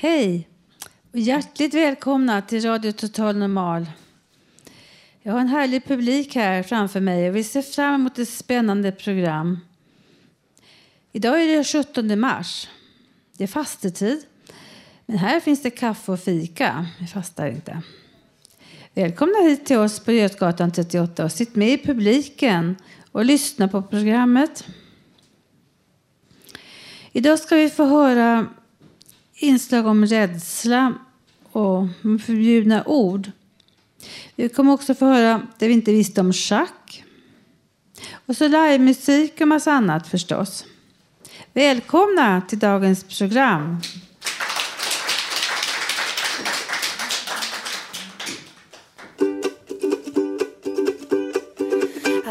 Hej och hjärtligt välkomna till Radio Total Normal. Jag har en härlig publik här framför mig och vi ser fram emot ett spännande program. Idag är det 17 mars. Det är fastetid. Men här finns det kaffe och fika. Vi fastar inte. Välkomna hit till oss på Götgatan 38 och sitt med i publiken och lyssna på programmet. Idag ska vi få höra inslag om rädsla och förbjudna ord. Vi kommer också få höra det vi inte visste om schack. Och så livemusik och massa annat förstås. Välkomna till dagens program.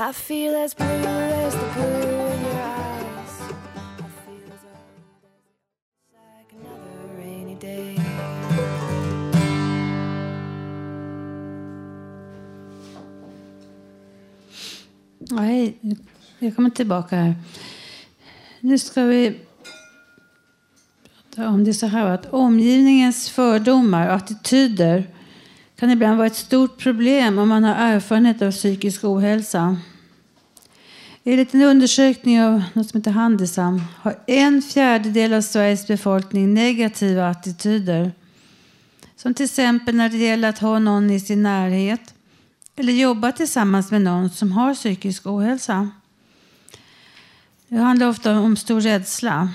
I feel as blue Ja, hej, jag kommer tillbaka här. Nu ska vi prata om det så här att omgivningens fördomar och attityder kan ibland vara ett stort problem om man har erfarenhet av psykisk ohälsa. Enligt en undersökning av något som heter Handisam har en fjärdedel av Sveriges befolkning negativa attityder. Som till exempel när det gäller att ha någon i sin närhet eller jobba tillsammans med någon som har psykisk ohälsa. Det handlar ofta om stor rädsla.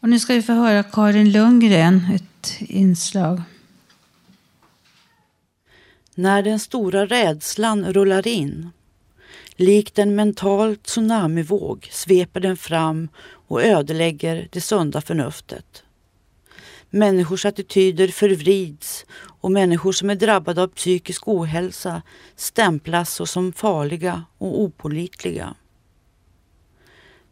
Och nu ska vi få höra Karin Lundgren, ett inslag. När den stora rädslan rullar in. Likt en mental tsunamivåg sveper den fram och ödelägger det sunda förnuftet. Människors attityder förvrids och människor som är drabbade av psykisk ohälsa stämplas som farliga och opålitliga.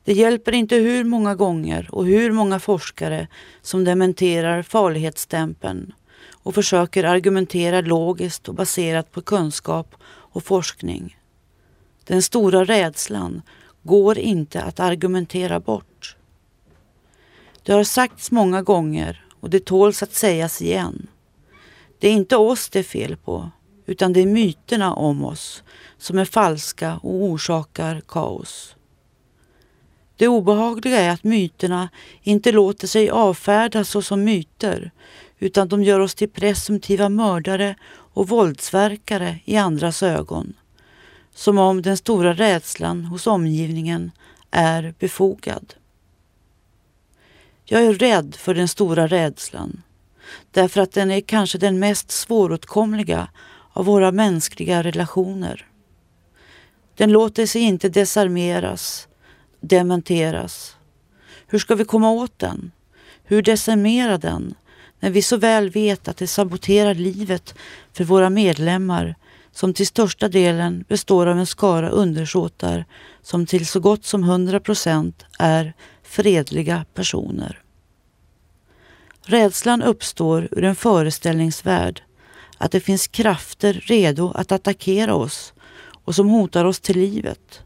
Det hjälper inte hur många gånger och hur många forskare som dementerar farlighetsstämpeln och försöker argumentera logiskt och baserat på kunskap och forskning. Den stora rädslan går inte att argumentera bort. Det har sagts många gånger och det tåls att sägas igen. Det är inte oss det är fel på, utan det är myterna om oss som är falska och orsakar kaos. Det obehagliga är att myterna inte låter sig avfärdas såsom myter, utan de gör oss till presumtiva mördare och våldsverkare i andras ögon. Som om den stora rädslan hos omgivningen är befogad. Jag är rädd för den stora rädslan därför att den är kanske den mest svåråtkomliga av våra mänskliga relationer. Den låter sig inte desarmeras, dementeras. Hur ska vi komma åt den? Hur desarmera den när vi så väl vet att det saboterar livet för våra medlemmar som till största delen består av en skara undersåtar som till så gott som 100 procent är fredliga personer. Rädslan uppstår ur en föreställningsvärld att det finns krafter redo att attackera oss och som hotar oss till livet.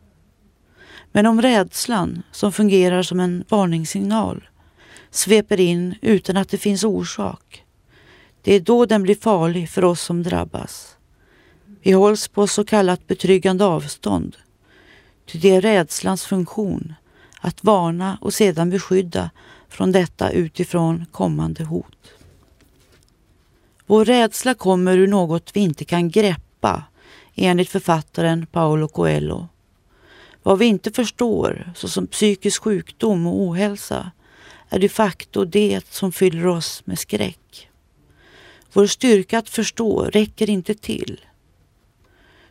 Men om rädslan, som fungerar som en varningssignal, sveper in utan att det finns orsak, det är då den blir farlig för oss som drabbas. Vi hålls på så kallat betryggande avstånd. Ty det är rädslans funktion att varna och sedan beskydda från detta utifrån kommande hot. Vår rädsla kommer ur något vi inte kan greppa, enligt författaren Paolo Coelho. Vad vi inte förstår, såsom psykisk sjukdom och ohälsa, är de facto det som fyller oss med skräck. Vår styrka att förstå räcker inte till.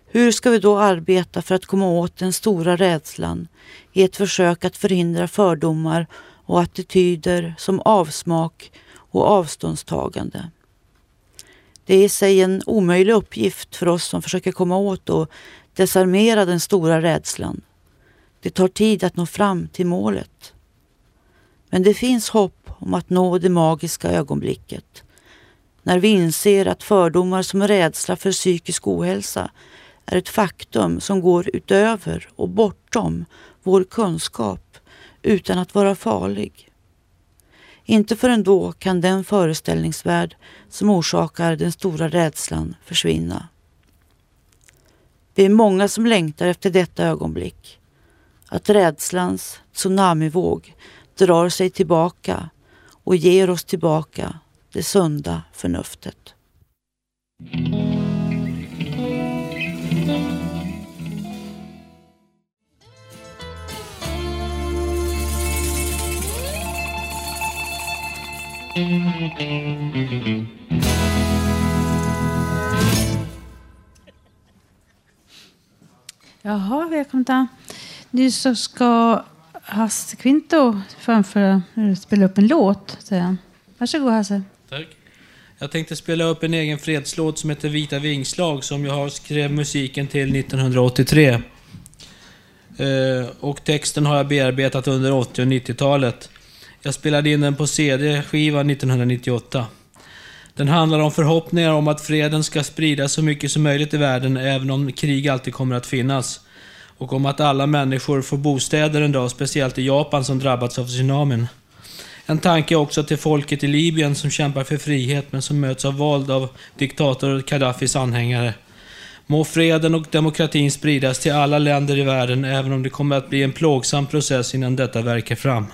Hur ska vi då arbeta för att komma åt den stora rädslan i ett försök att förhindra fördomar och attityder som avsmak och avståndstagande? Det är i sig en omöjlig uppgift för oss som försöker komma åt och desarmera den stora rädslan. Det tar tid att nå fram till målet. Men det finns hopp om att nå det magiska ögonblicket. När vi inser att fördomar som rädsla för psykisk ohälsa är ett faktum som går utöver och bortom vår kunskap utan att vara farlig. Inte förrän då kan den föreställningsvärld som orsakar den stora rädslan försvinna. Vi är många som längtar efter detta ögonblick. Att rädslans tsunamivåg drar sig tillbaka och ger oss tillbaka det sunda förnuftet. Jaha, välkomna. Nu så ska Hasse Kvinto framföra, spela upp en låt, säger. Varsågod Hasse. Tack. Jag tänkte spela upp en egen fredslåt som heter Vita vingslag som jag har skrev musiken till 1983. Eh, och texten har jag bearbetat under 80 och 90-talet. Jag spelade in den på CD-skiva 1998. Den handlar om förhoppningar om att freden ska spridas så mycket som möjligt i världen, även om krig alltid kommer att finnas. Och om att alla människor får bostäder en dag, speciellt i Japan som drabbats av tsunamin. En tanke också till folket i Libyen som kämpar för frihet men som möts av våld av diktator Gaddafis anhängare. Må freden och demokratin spridas till alla länder i världen, även om det kommer att bli en plågsam process innan detta verkar fram.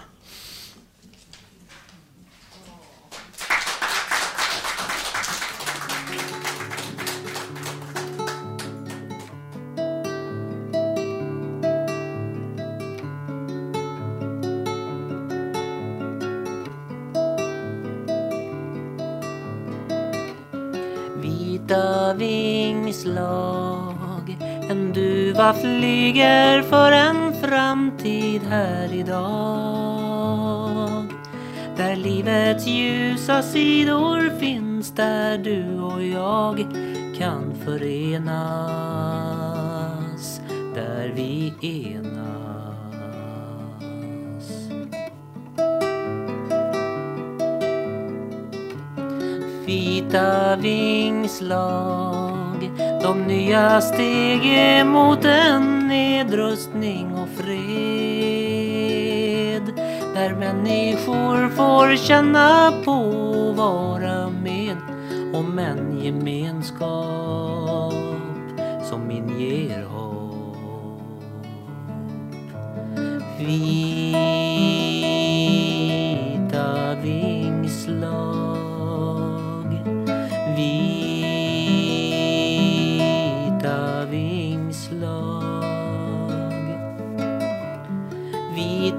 Flyger för en framtid här idag. Där livets ljusa sidor finns Där du och jag kan förenas. Där vi enas. Vita vingslag De nya steg mot en nedrustning och fred Där människor får känna på och vara med om en gemenskap som inger hopp. Vi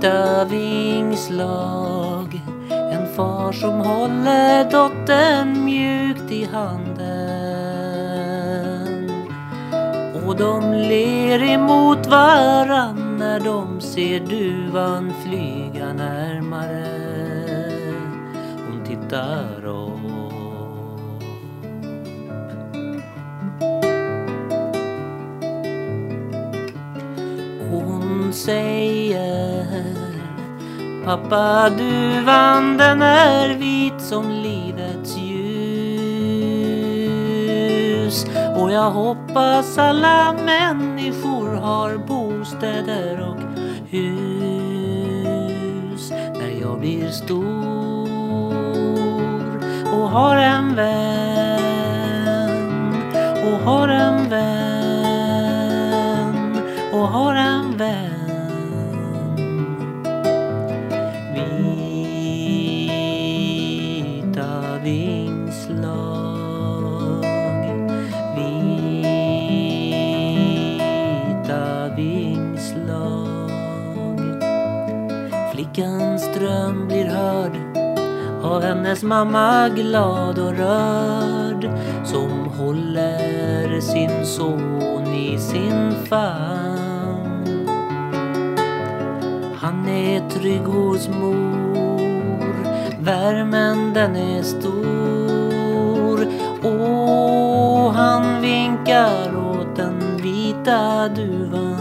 Vita vingslag En far som håller dottern mjukt i handen. Och de ler emot varann när de ser duvan flyga närmare. Hon tittar Pappa duvan den är vit som livets ljus. Och jag hoppas alla människor har bostäder och hus. När jag blir stor och har en vän. Och har en vän. Och har en vän. Flickans dröm blir hörd av hennes mamma glad och rörd som håller sin son i sin famn. Han är trygg hos mor, värmen den är stor och han vinkar åt den vita duvan.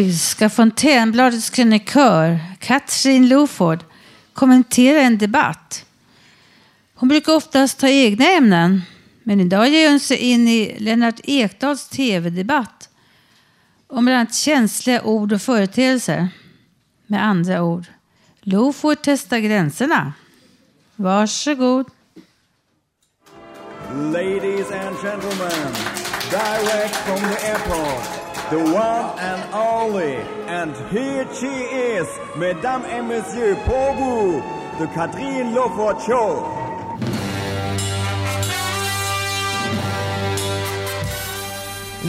Nu ska Fontänbladets krönikör Katrin Loford kommentera en debatt. Hon brukar oftast ta egna ämnen, men idag ger hon sig in i Lennart Ekdals tv-debatt om bland annat känsliga ord och företeelser. Med andra ord, Loford testar gränserna. Varsågod. Ladies and gentlemen, direct from the airport, the one and only, and here she is, mesdames et messieurs, pour vous, the Catherine Lofort Show.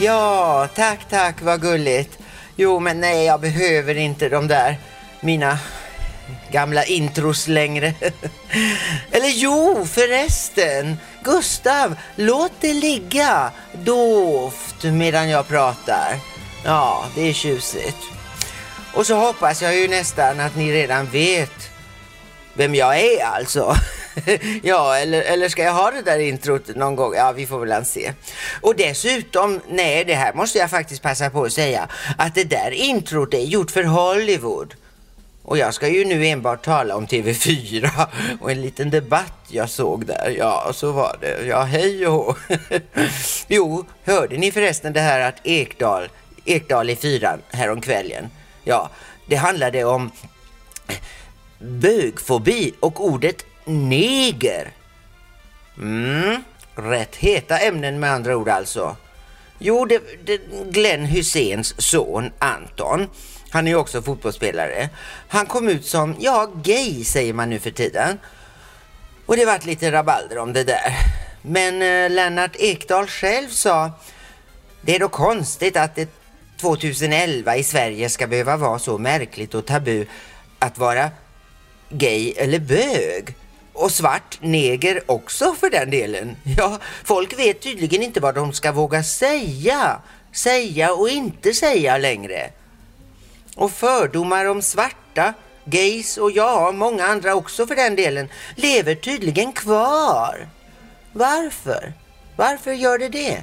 Ja, tack, tack, vad gulligt. Jo, men nej, jag behöver inte de där, mina gamla intros längre. Eller jo, förresten. Gustav, låt det ligga doft medan jag pratar. Ja, det är tjusigt. Och så hoppas jag ju nästan att ni redan vet vem jag är alltså. ja, eller, eller ska jag ha det där introt någon gång? Ja, vi får väl se. Och dessutom, nej, det här måste jag faktiskt passa på att säga, att det där introt är gjort för Hollywood. Och jag ska ju nu enbart tala om TV4 och en liten debatt jag såg där. Ja, så var det. Ja, hej och hå. Jo, hörde ni förresten det här att Ekdal, Ekdal i fyran häromkvällen? Ja, det handlade om bögfobi och ordet neger. Mm, rätt heta ämnen med andra ord alltså. Jo, det, det Glenn Hyséns son Anton. Han är ju också fotbollsspelare. Han kom ut som, ja, gay säger man nu för tiden. Och det vart lite rabalder om det där. Men eh, Lennart Ekdal själv sa, det är då konstigt att ett 2011 i Sverige ska behöva vara så märkligt och tabu att vara gay eller bög. Och svart neger också för den delen. Ja, folk vet tydligen inte vad de ska våga säga. Säga och inte säga längre. Och fördomar om svarta, gays och ja, många andra också för den delen, lever tydligen kvar. Varför? Varför gör det det?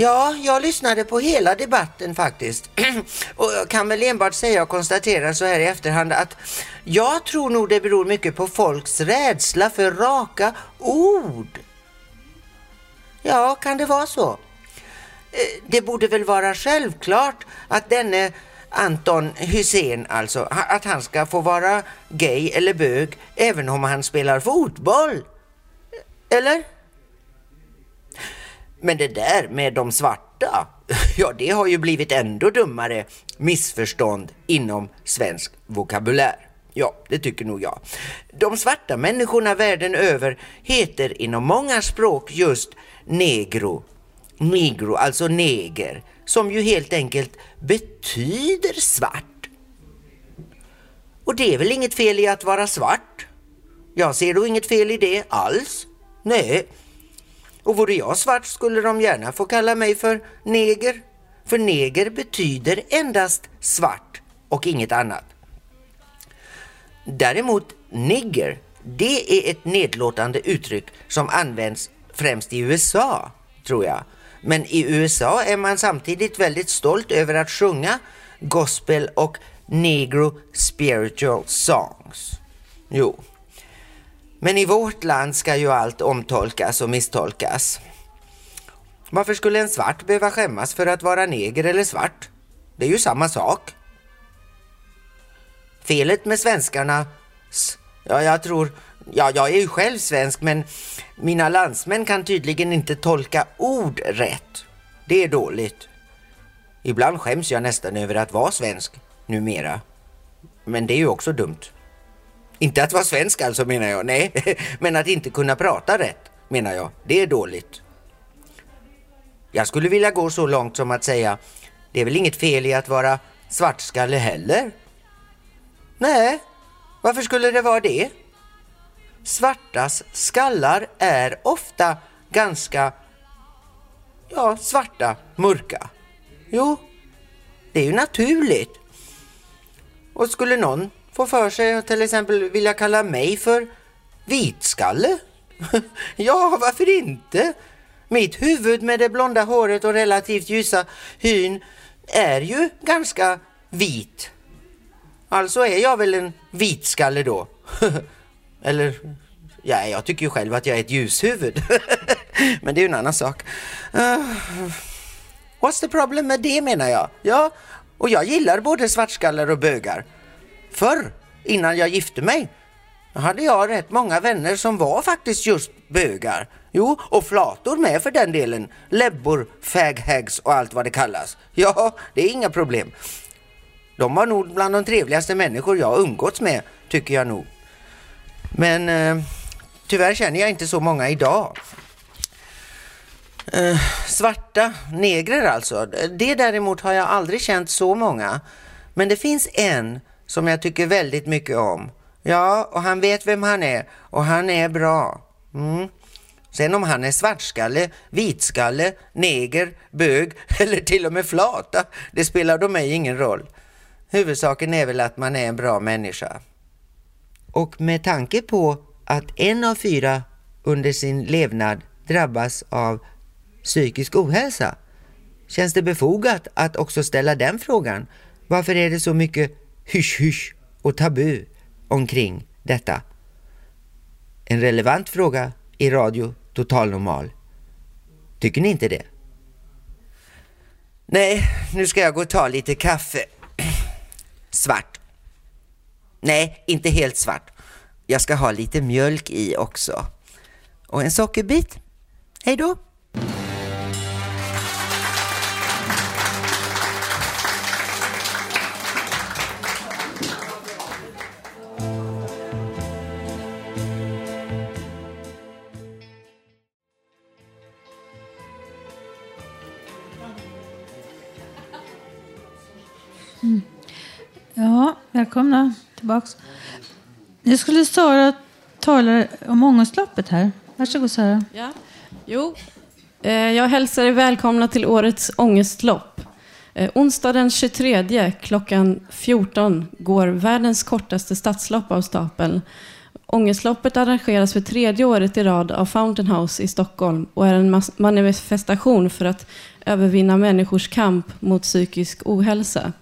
Ja, jag lyssnade på hela debatten faktiskt. och jag kan väl enbart säga och konstatera så här i efterhand att jag tror nog det beror mycket på folks rädsla för raka ord. Ja, kan det vara så? Eh, det borde väl vara självklart att denne Anton Hussein alltså, att han ska få vara gay eller bög även om han spelar fotboll. Eller? Men det där med de svarta, Ja, det har ju blivit ändå dummare missförstånd inom svensk vokabulär. Ja, det tycker nog jag. De svarta människorna världen över heter inom många språk just negro. Negro, alltså neger, som ju helt enkelt betyder svart. Och det är väl inget fel i att vara svart? Jag ser då inget fel i det alls. Nej. Och vore jag svart skulle de gärna få kalla mig för neger. För neger betyder endast svart och inget annat. Däremot nigger, det är ett nedlåtande uttryck som används främst i USA, tror jag. Men i USA är man samtidigt väldigt stolt över att sjunga gospel och negro spiritual songs. Jo. Men i vårt land ska ju allt omtolkas och misstolkas. Varför skulle en svart behöva skämmas för att vara neger eller svart? Det är ju samma sak. Felet med svenskarna, ja jag tror, ja jag är ju själv svensk men mina landsmän kan tydligen inte tolka ord rätt. Det är dåligt. Ibland skäms jag nästan över att vara svensk numera. Men det är ju också dumt. Inte att vara svensk alltså menar jag, nej. Men att inte kunna prata rätt menar jag, det är dåligt. Jag skulle vilja gå så långt som att säga, det är väl inget fel i att vara svartskalle heller? Nej, varför skulle det vara det? Svartas skallar är ofta ganska, ja, svarta, mörka. Jo, det är ju naturligt. Och skulle någon få för sig att till exempel vilja kalla mig för vitskalle? ja, varför inte? Mitt huvud med det blonda håret och relativt ljusa hyn är ju ganska vit. Alltså är jag väl en vitskalle då. Eller, ja, jag tycker ju själv att jag är ett ljushuvud. Men det är ju en annan sak. Uh, what's the problem med det menar jag? Ja, och jag gillar både svartskallar och bögar. Förr, innan jag gifte mig, hade jag rätt många vänner som var faktiskt just bögar. Jo, och flator med för den delen. Läbbor, faghags och allt vad det kallas. Ja, det är inga problem. De var nog bland de trevligaste människor jag umgåtts med, tycker jag nog. Men eh, tyvärr känner jag inte så många idag. Eh, svarta, negrer alltså. Det däremot har jag aldrig känt så många. Men det finns en som jag tycker väldigt mycket om. Ja, och han vet vem han är och han är bra. Mm. Sen om han är svartskalle, vitskalle, neger, bög eller till och med flata, det spelar då mig ingen roll. Huvudsaken är väl att man är en bra människa. Och med tanke på att en av fyra under sin levnad drabbas av psykisk ohälsa känns det befogat att också ställa den frågan. Varför är det så mycket hysch-hysch och tabu omkring detta? En relevant fråga i Radio Total Normal. Tycker ni inte det? Nej, nu ska jag gå och ta lite kaffe. Svart. Nej, inte helt svart. Jag ska ha lite mjölk i också. Och en sockerbit. Hej då! Mm. Ja, välkomna tillbaks. Nu skulle Sara tala om ångestloppet här. Varsågod Sara. Ja. Jo, eh, jag hälsar er välkomna till årets ångestlopp. Eh, onsdag den 23 klockan 14 går världens kortaste stadslopp av stapeln. Ångestloppet arrangeras för tredje året i rad av Fountain House i Stockholm och är en manifestation för att övervinna människors kamp mot psykisk ohälsa.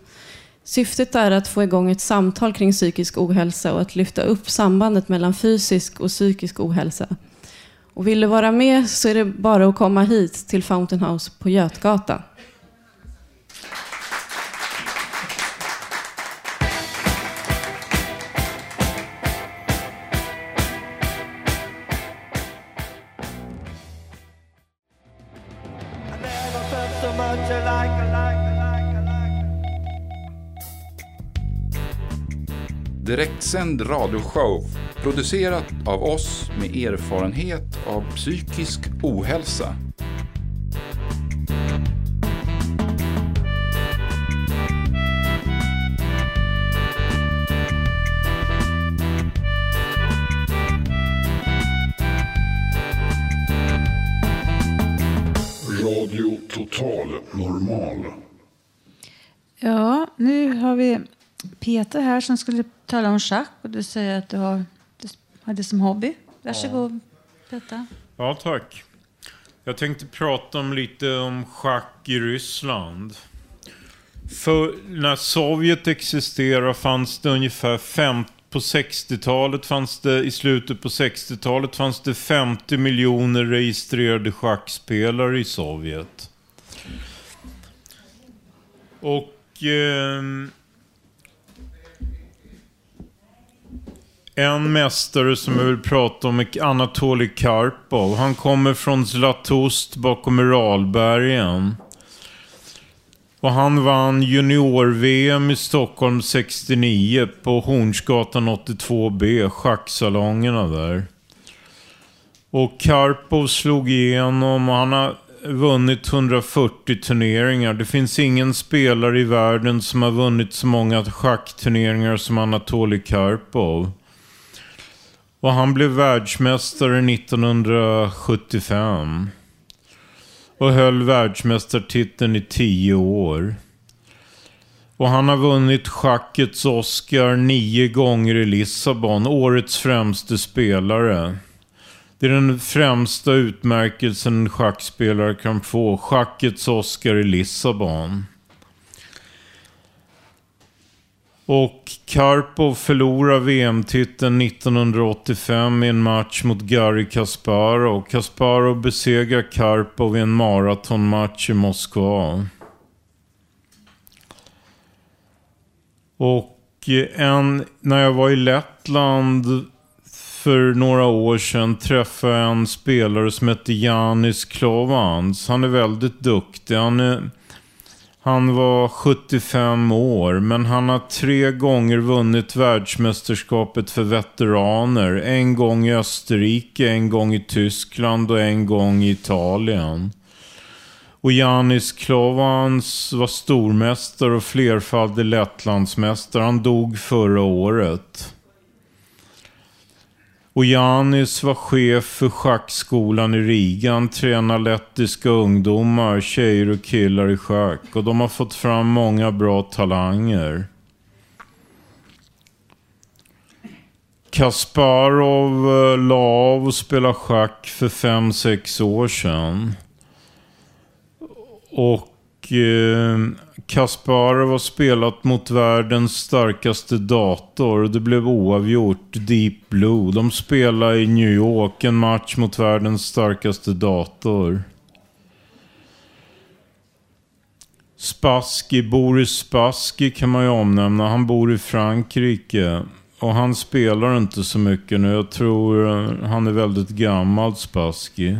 Syftet är att få igång ett samtal kring psykisk ohälsa och att lyfta upp sambandet mellan fysisk och psykisk ohälsa. Och vill du vara med så är det bara att komma hit till Fountain House på Götgatan. Direktsänd radioshow producerat av oss med erfarenhet av psykisk ohälsa. Radio Total Normal. Ja, nu har vi Peter här som skulle tala om schack och du säger att du har, du har det som hobby. Varsågod Peter. Ja, tack. Jag tänkte prata om lite om schack i Ryssland. För när Sovjet existerade fanns det ungefär 50 på 60-talet fanns det, i slutet på 60-talet fanns det 50 miljoner registrerade schackspelare i Sovjet. Och ehm, en mästare som jag vill prata om är Anatolij Karpov. Han kommer från Zlatoust bakom Uralbergen. Och han vann junior-VM i Stockholm 69 på Hornsgatan 82B, schacksalongerna där. Och Karpov slog igenom och han har vunnit 140 turneringar. Det finns ingen spelare i världen som har vunnit så många schackturneringar som Anatolij Karpov. Och han blev världsmästare 1975 och höll världsmästartiteln i tio år. Och han har vunnit schackets Oscar nio gånger i Lissabon, årets främste spelare. Det är den främsta utmärkelsen en schackspelare kan få, schackets Oscar i Lissabon. Och Karpov förlorar VM-titeln 1985 i en match mot Garry Kasparov. Kasparov besegrar Karpov i en maratonmatch i Moskva. Och eh, en, när jag var i Lettland för några år sedan träffade jag en spelare som hette Janis Klovans. Han är väldigt duktig. Han är han var 75 år, men han har tre gånger vunnit världsmästerskapet för veteraner. En gång i Österrike, en gång i Tyskland och en gång i Italien. Och Janis Klovans var stormästare och flerfaldig Lettlandsmästare. Han dog förra året. Och Janis var chef för schackskolan i Riga. Han tränar lettiska ungdomar, tjejer och killar i schack. Och de har fått fram många bra talanger. Kasparov eh, la av och spelade schack för 5-6 år sedan. Och eh, Kasparov har spelat mot världens starkaste dator och det blev oavgjort. Deep Blue. De spelade i New York en match mot världens starkaste dator. Spassky, Boris Spassky kan man ju omnämna. Han bor i Frankrike. Och han spelar inte så mycket nu. Jag tror eh, han är väldigt gammal, Spassky.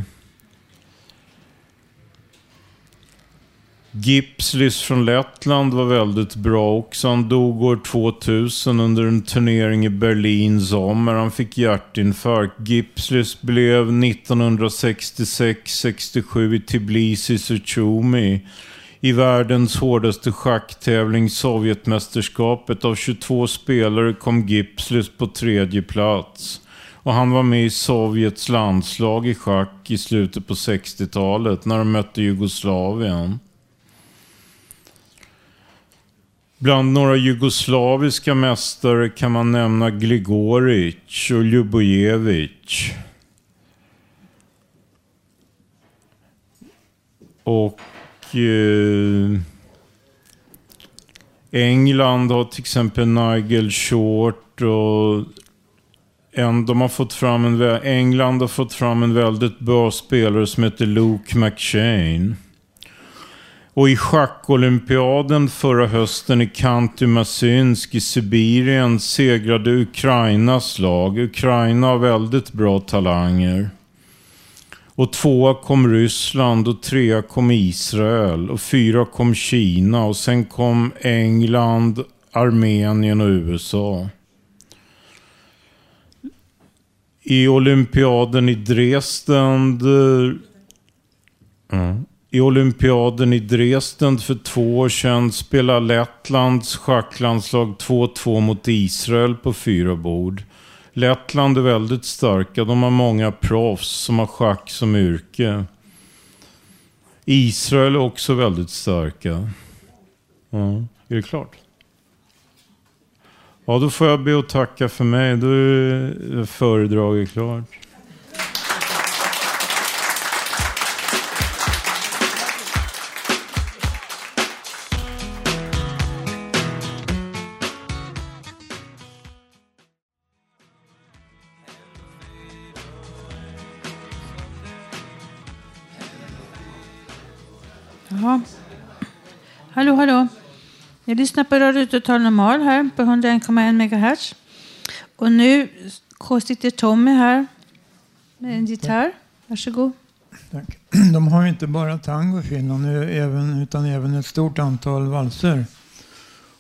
Gipslis från Lettland var väldigt bra också. Han dog år 2000 under en turnering i Berlin sommar. Han fick hjärtinfarkt. Gipslis blev 1966-67 i Tbilisi Suchumi i världens hårdaste schacktävling, Sovjetmästerskapet. Av 22 spelare kom Gipslis på tredje plats. Och han var med i Sovjets landslag i schack i slutet på 60-talet när de mötte Jugoslavien. Bland några jugoslaviska mästare kan man nämna Gligoric och Ljubojevic. Och eh, England har till exempel Nigel Short och en, de har fått fram en, England har fått fram en väldigt bra spelare som heter Luke McShane. Och i schackolympiaden förra hösten i Kantymasynsk i Sibirien segrade Ukrainas lag. Ukraina har väldigt bra talanger. Och tvåa kom Ryssland och trea kom Israel och fyra kom Kina och sen kom England, Armenien och USA. I olympiaden i Dresden... Mm. I olympiaden i Dresden för två år sedan spelade Lettlands schacklandslag 2-2 mot Israel på fyra bord. Lettland är väldigt starka. De har många proffs som har schack som yrke. Israel är också väldigt starka. Ja, är det klart? Ja, då får jag be och tacka för mig. Då är föredraget klart. Hallå, hallå. Jag lyssnar på Radio Total Normal här på 101,1 MHz. Och nu sitter Tommy här med en gitarr. Varsågod. Tack. De har ju inte bara tango i Finland eh, även, utan även ett stort antal valser.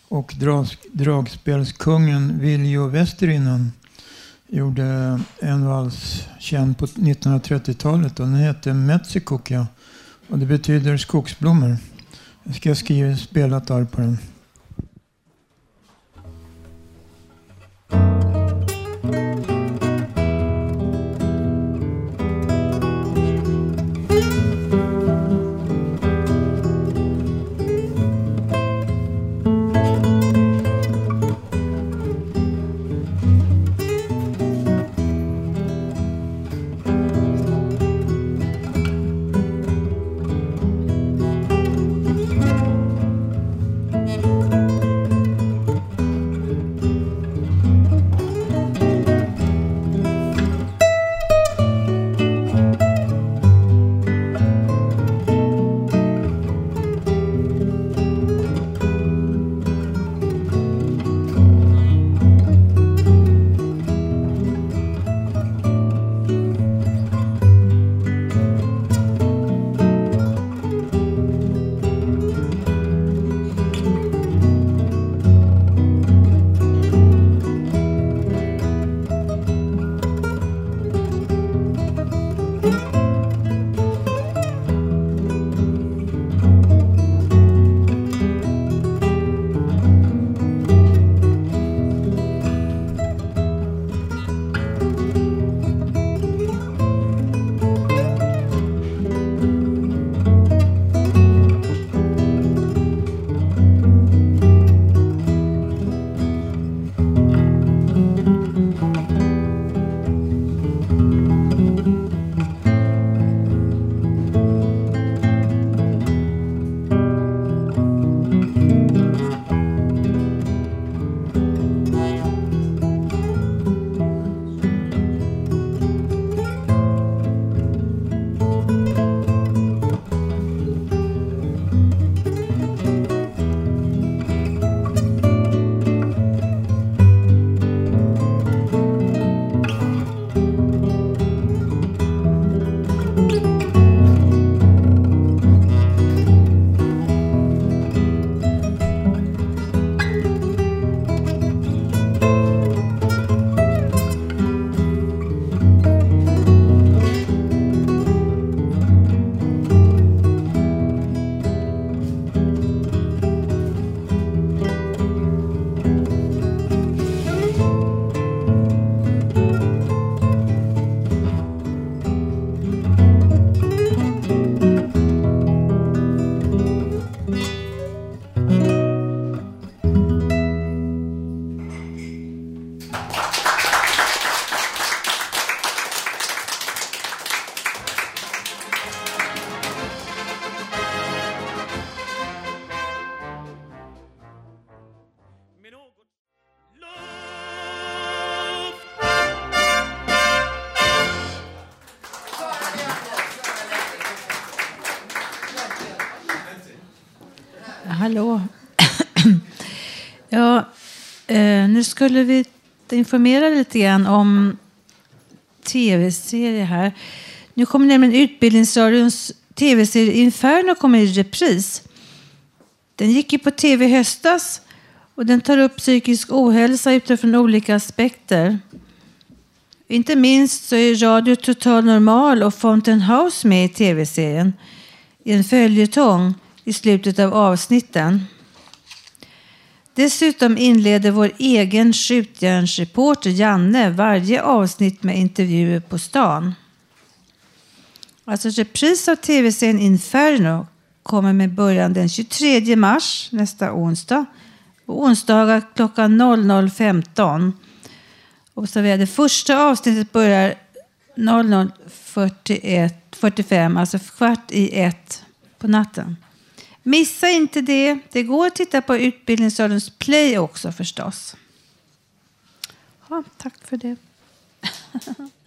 Och drag, dragspelskungen Viljo Westerinen gjorde en vals känd på 1930-talet den hette Metsikokia. Och det betyder skogsblommor. Jag ska skriva spelat arr på den. Skulle vi informera lite grann om tv-serie här. Nu kommer nämligen Utbildningsradions tv-serie Inferno kommer i repris. Den gick ju på tv i höstas och den tar upp psykisk ohälsa utifrån olika aspekter. Inte minst så är Radio Total Normal och Fountain House med i tv-serien i en följetong i slutet av avsnitten. Dessutom inleder vår egen skjutjärnsreporter Janne varje avsnitt med intervjuer på stan. Alltså repris av tv-serien Inferno kommer med början den 23 mars nästa onsdag och onsdagar klockan 00.15. Observera, det första avsnittet börjar 00.45, alltså kvart i ett på natten. Missa inte det. Det går att titta på Utbildningsradions Play också förstås. Ja, tack för det.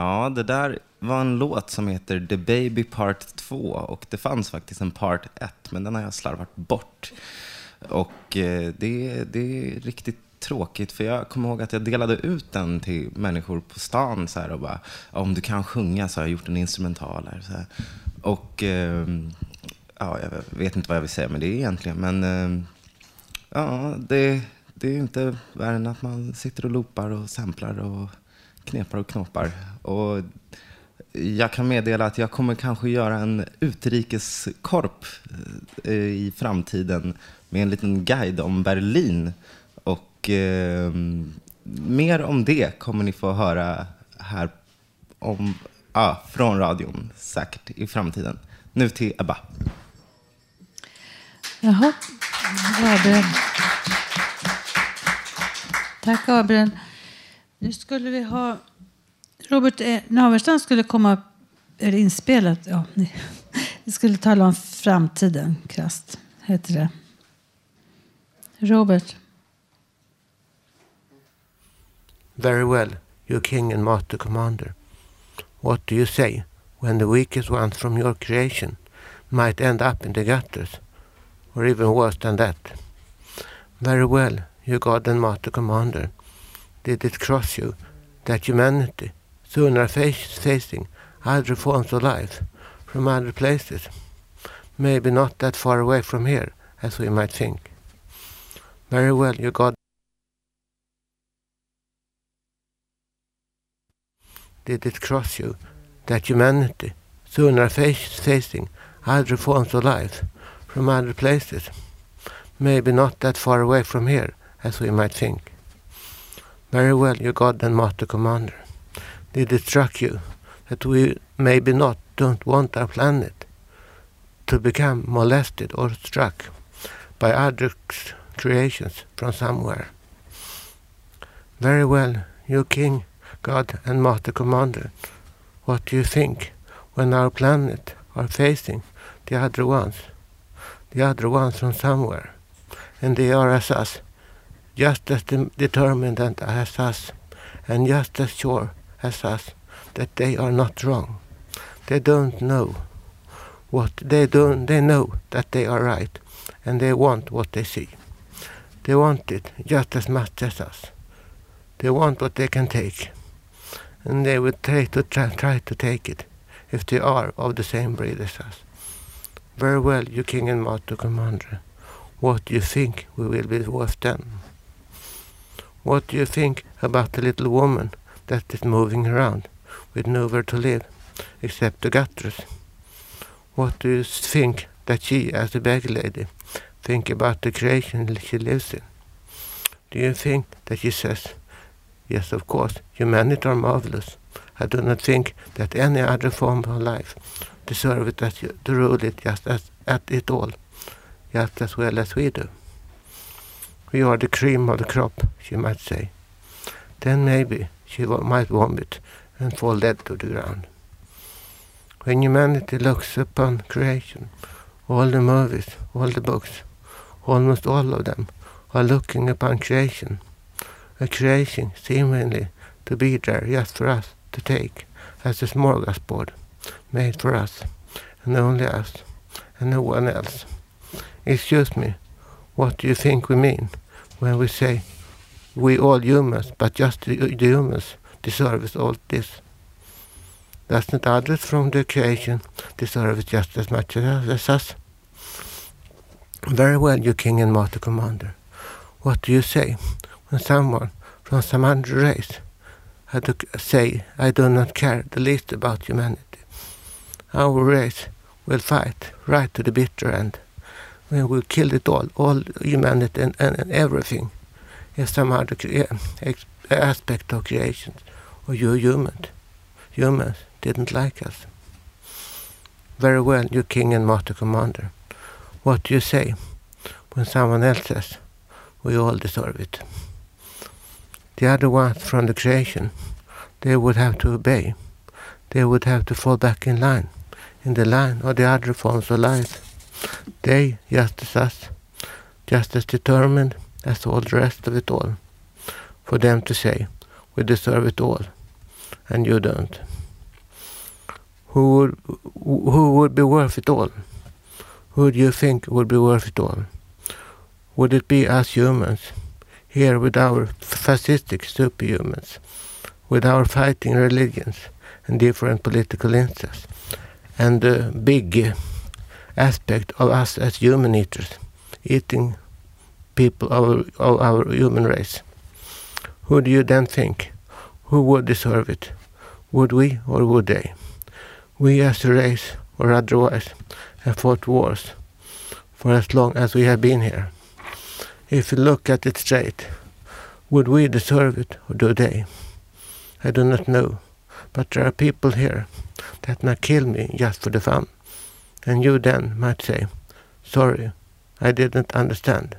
Ja, det där var en låt som heter The Baby Part 2 och det fanns faktiskt en Part 1, men den har jag slarvat bort. Och eh, det, det är riktigt tråkigt, för jag kommer ihåg att jag delade ut den till människor på stan så här, och bara, om du kan sjunga så har jag gjort en instrumental här. Så här. Och ehm, ja, jag vet inte vad jag vill säga med det egentligen, men ehm, ja, det, det är inte värre än att man sitter och loopar och samplar och knepar och knoppar. Och jag kan meddela att jag kommer kanske göra en utrikeskorp eh, i framtiden med en liten guide om Berlin. Och eh, mer om det kommer ni få höra här om, ah, från radion säkert i framtiden. Nu till Ebba. Jaha, Gabriel. Tack Gabriel. Nu skulle vi ha... Robert eh, Naverstam skulle komma... eller inspelat? Ja, ni- vi skulle tala om framtiden, krasst, heter det. Robert. Very well, you king and master commander. What do you say when the weakest ones from your creation might end up in the gutters, or even worse than that? Very well, you god and master commander. Did it cross you that humanity soon face- facing other forms of life from other places. Maybe not that far away from here as we might think. Very well, you got did it cross you that humanity soon face, facing other forms of life from other places? Maybe not that far away from here as we might think. Very well, you God and Master Commander. Did it struck you that we maybe not don't want our planet to become molested or struck by other creations from somewhere? Very well, you King, God and Master Commander. What do you think when our planet are facing the other ones? The other ones from somewhere. And they are as us, just as determined and as us, and just as sure as us that they are not wrong. They don't know what they don't they know that they are right and they want what they see. They want it just as much as us. They want what they can take. And they will try to try, try to take it if they are of the same breed as us. Very well, you king and master commander. What do you think we will be worth then? What do you think about the little woman that is moving around with nowhere to live except the gutters? What do you think that she, as a beggar lady, think about the creation she lives in? Do you think that she says, yes, of course, humanity are marvelous. I do not think that any other form of life deserve it as you, to rule it just as at it all, just as well as we do. We are the cream of the crop, she might say. Then maybe she might vomit and fall dead to the ground. When humanity looks upon creation, all the movies, all the books, almost all of them are looking upon creation. A creation seemingly to be there just for us to take as a smorgasbord made for us and only us and no one else. Excuse me, what do you think we mean when we say we all humans, but just the, humans deserve all this? Doesn't others from the creation deserve just as much as, as us? Very well, you king and master commander. What do you say when someone from some other race had to say, I do not care the least about humanity? Our race will fight right to the bitter end. We will kill it all, all humanity and, and, and everything. If some other aspect of creation, oh, or you humans, humans didn't like us. Very well, you king and master commander. What do you say when someone else says, we all deserve it? The other ones from the creation, they would have to obey. They would have to fall back in line, in the line of the other forms of life. They, just as us, just as determined as all the rest of it all, for them to say, we deserve it all, and you don't. Who would, who would be worth it all? Who do you think would be worth it all? Would it be us humans, here with our fascistic superhumans, with our fighting religions and different political interests, and the big aspect of us as human eaters, eating people of, of our human race? Who do you then think? Who would deserve it? Would we or would they? We as a race or otherwise have fought wars for as long as we have been here. If you look at it straight, would we deserve it or do they? I do not know, but there are people here that might kill me just for the fun. And you then might say, sorry, I didn't understand.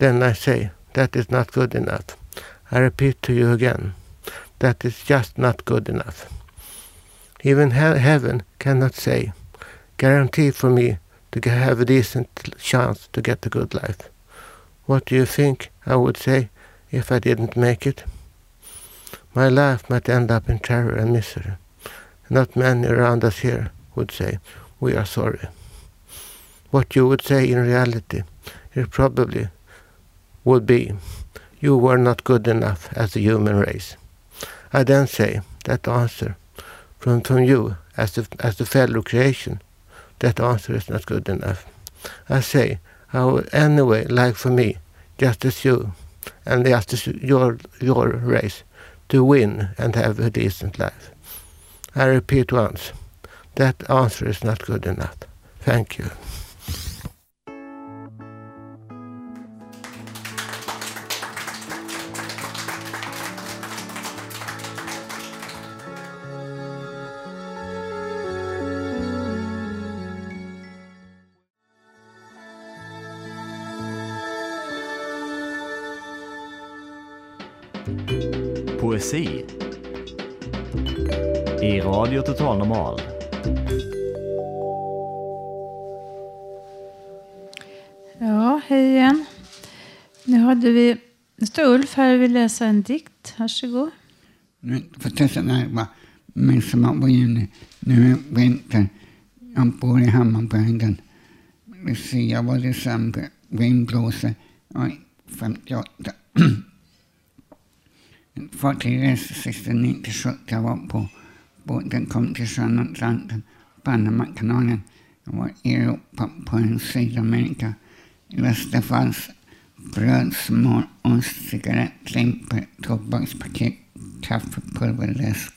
Then I say, that is not good enough. I repeat to you again, that is just not good enough. Even he- heaven cannot say, guarantee for me to have a decent chance to get a good life. What do you think I would say if I didn't make it? My life might end up in terror and misery. Not many around us here would say, we are sorry. What you would say in reality, is probably would be, you were not good enough as a human race. I then say that answer from, from you as the, as the fellow creation, that answer is not good enough. I say, I would anyway like for me, just as you, and just as your, your race, to win and have a decent life. I repeat once, that answer is not good enough. Thank you. Poesi i Radio Total Normal. Ja, hej igen. Nu hade vi... Nu står Ulf här och vill läsa en dikt. Varsågod. Nu får testa det här bara. Midsommar på juni. Nu är vinter. Jag bor i Hammarbyhöjden. Lucia var december. Vind blåser. Oj, 58. Fartyg reste 69-70 jag var på. Båten kom till sjön Atlanten. Panamakanalen. I Europa på en Sydamerika. I väster fanns bröd, smör, ost, cigarettlimpor, tobakspaket, kaffepulver, läsk.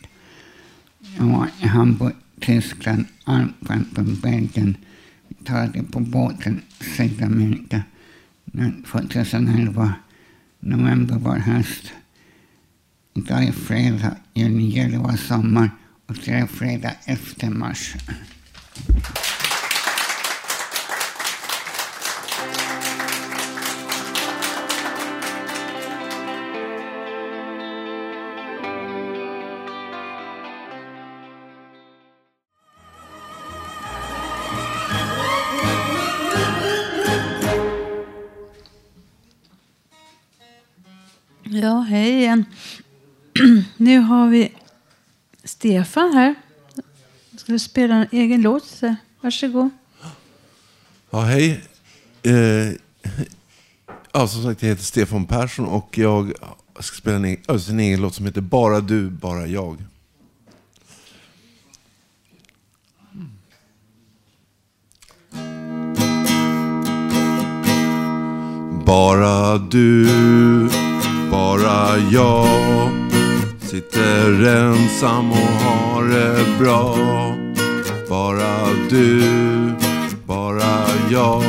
Jag var i Hamburg, Tyskland, Antwerpen, Belgien. Vi talade på båten Sydamerika. Nu 2011, november var höst. Idag är fredag, juni, juli var sommar och det är fredag efter mars. Stefan här. Ska du spela en egen låt? Så, Varsågod. Ja, hej. Eh, ja, som sagt, jag heter Stefan Persson och jag ska spela en, egen- en egen låt som heter Bara du, bara jag. Bara du, bara jag Sitter ensam och har det bra. Bara du, bara jag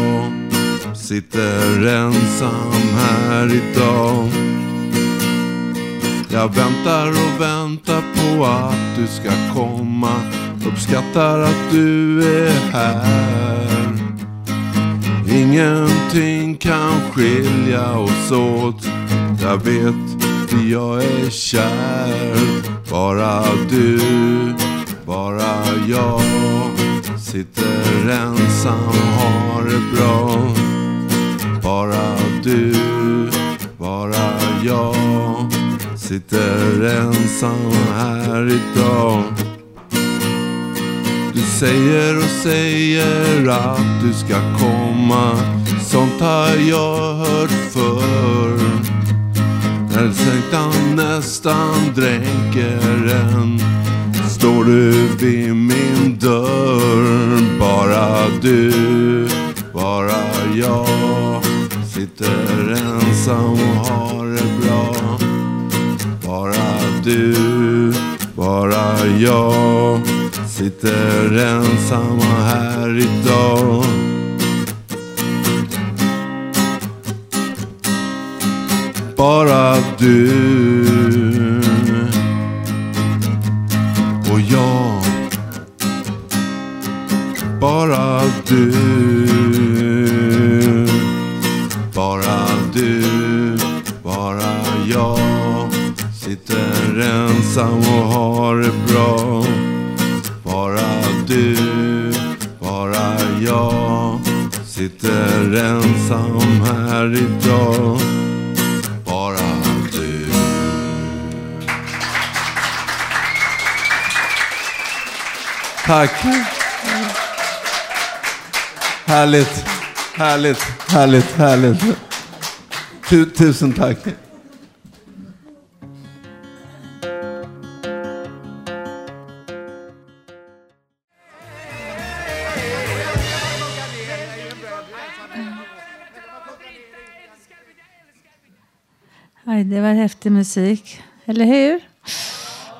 Sitter ensam här idag. Jag väntar och väntar på att du ska komma. Uppskattar att du är här. Ingenting kan skilja oss åt. Jag vet, för jag är kär Bara du, bara jag. Sitter ensam och har det bra. Bara du, bara jag. Sitter ensam här idag. Du säger och säger att du ska komma. Sånt har jag hört förr. När längtan nästan dränker en. Står du vid min dörr? Bara du, bara jag. Sitter ensam och har det bra. Bara du, bara jag. Sitter ensamma här idag. Bara du. Och jag Bara du. Bara du, bara jag Sitter ensam och har det bra. Bara du, bara jag Sitter ensam här idag. Tack. Härligt, härligt, härligt, härligt. Tu tusen tack. Det var häftig musik, eller hur?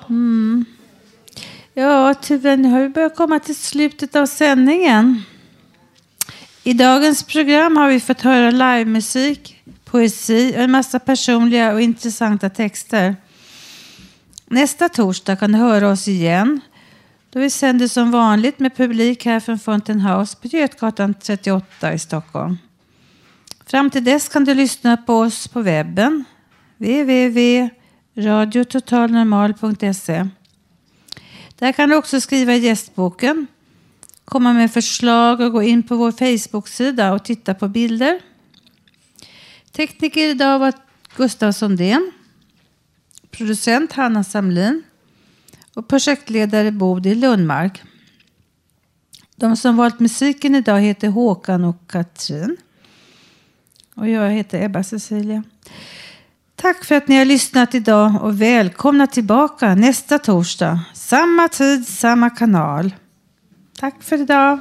Mm. Ja, tyvärr, nu har vi börjat komma till slutet av sändningen. I dagens program har vi fått höra livemusik, poesi och en massa personliga och intressanta texter. Nästa torsdag kan du höra oss igen. Då vi sänder som vanligt med publik här från Fountain House på Götgatan 38 i Stockholm. Fram till dess kan du lyssna på oss på webben www.radiototalnormal.se där kan du också skriva i gästboken, komma med förslag och gå in på vår Facebook-sida och titta på bilder. Tekniker idag var Gustav Sondén. Producent Hanna Samlin. Och projektledare Bodil Lundmark. De som valt musiken idag heter Håkan och Katrin. Och jag heter Ebba Cecilia. Tack för att ni har lyssnat idag och välkomna tillbaka nästa torsdag. Samma tid, samma kanal. Tack för idag.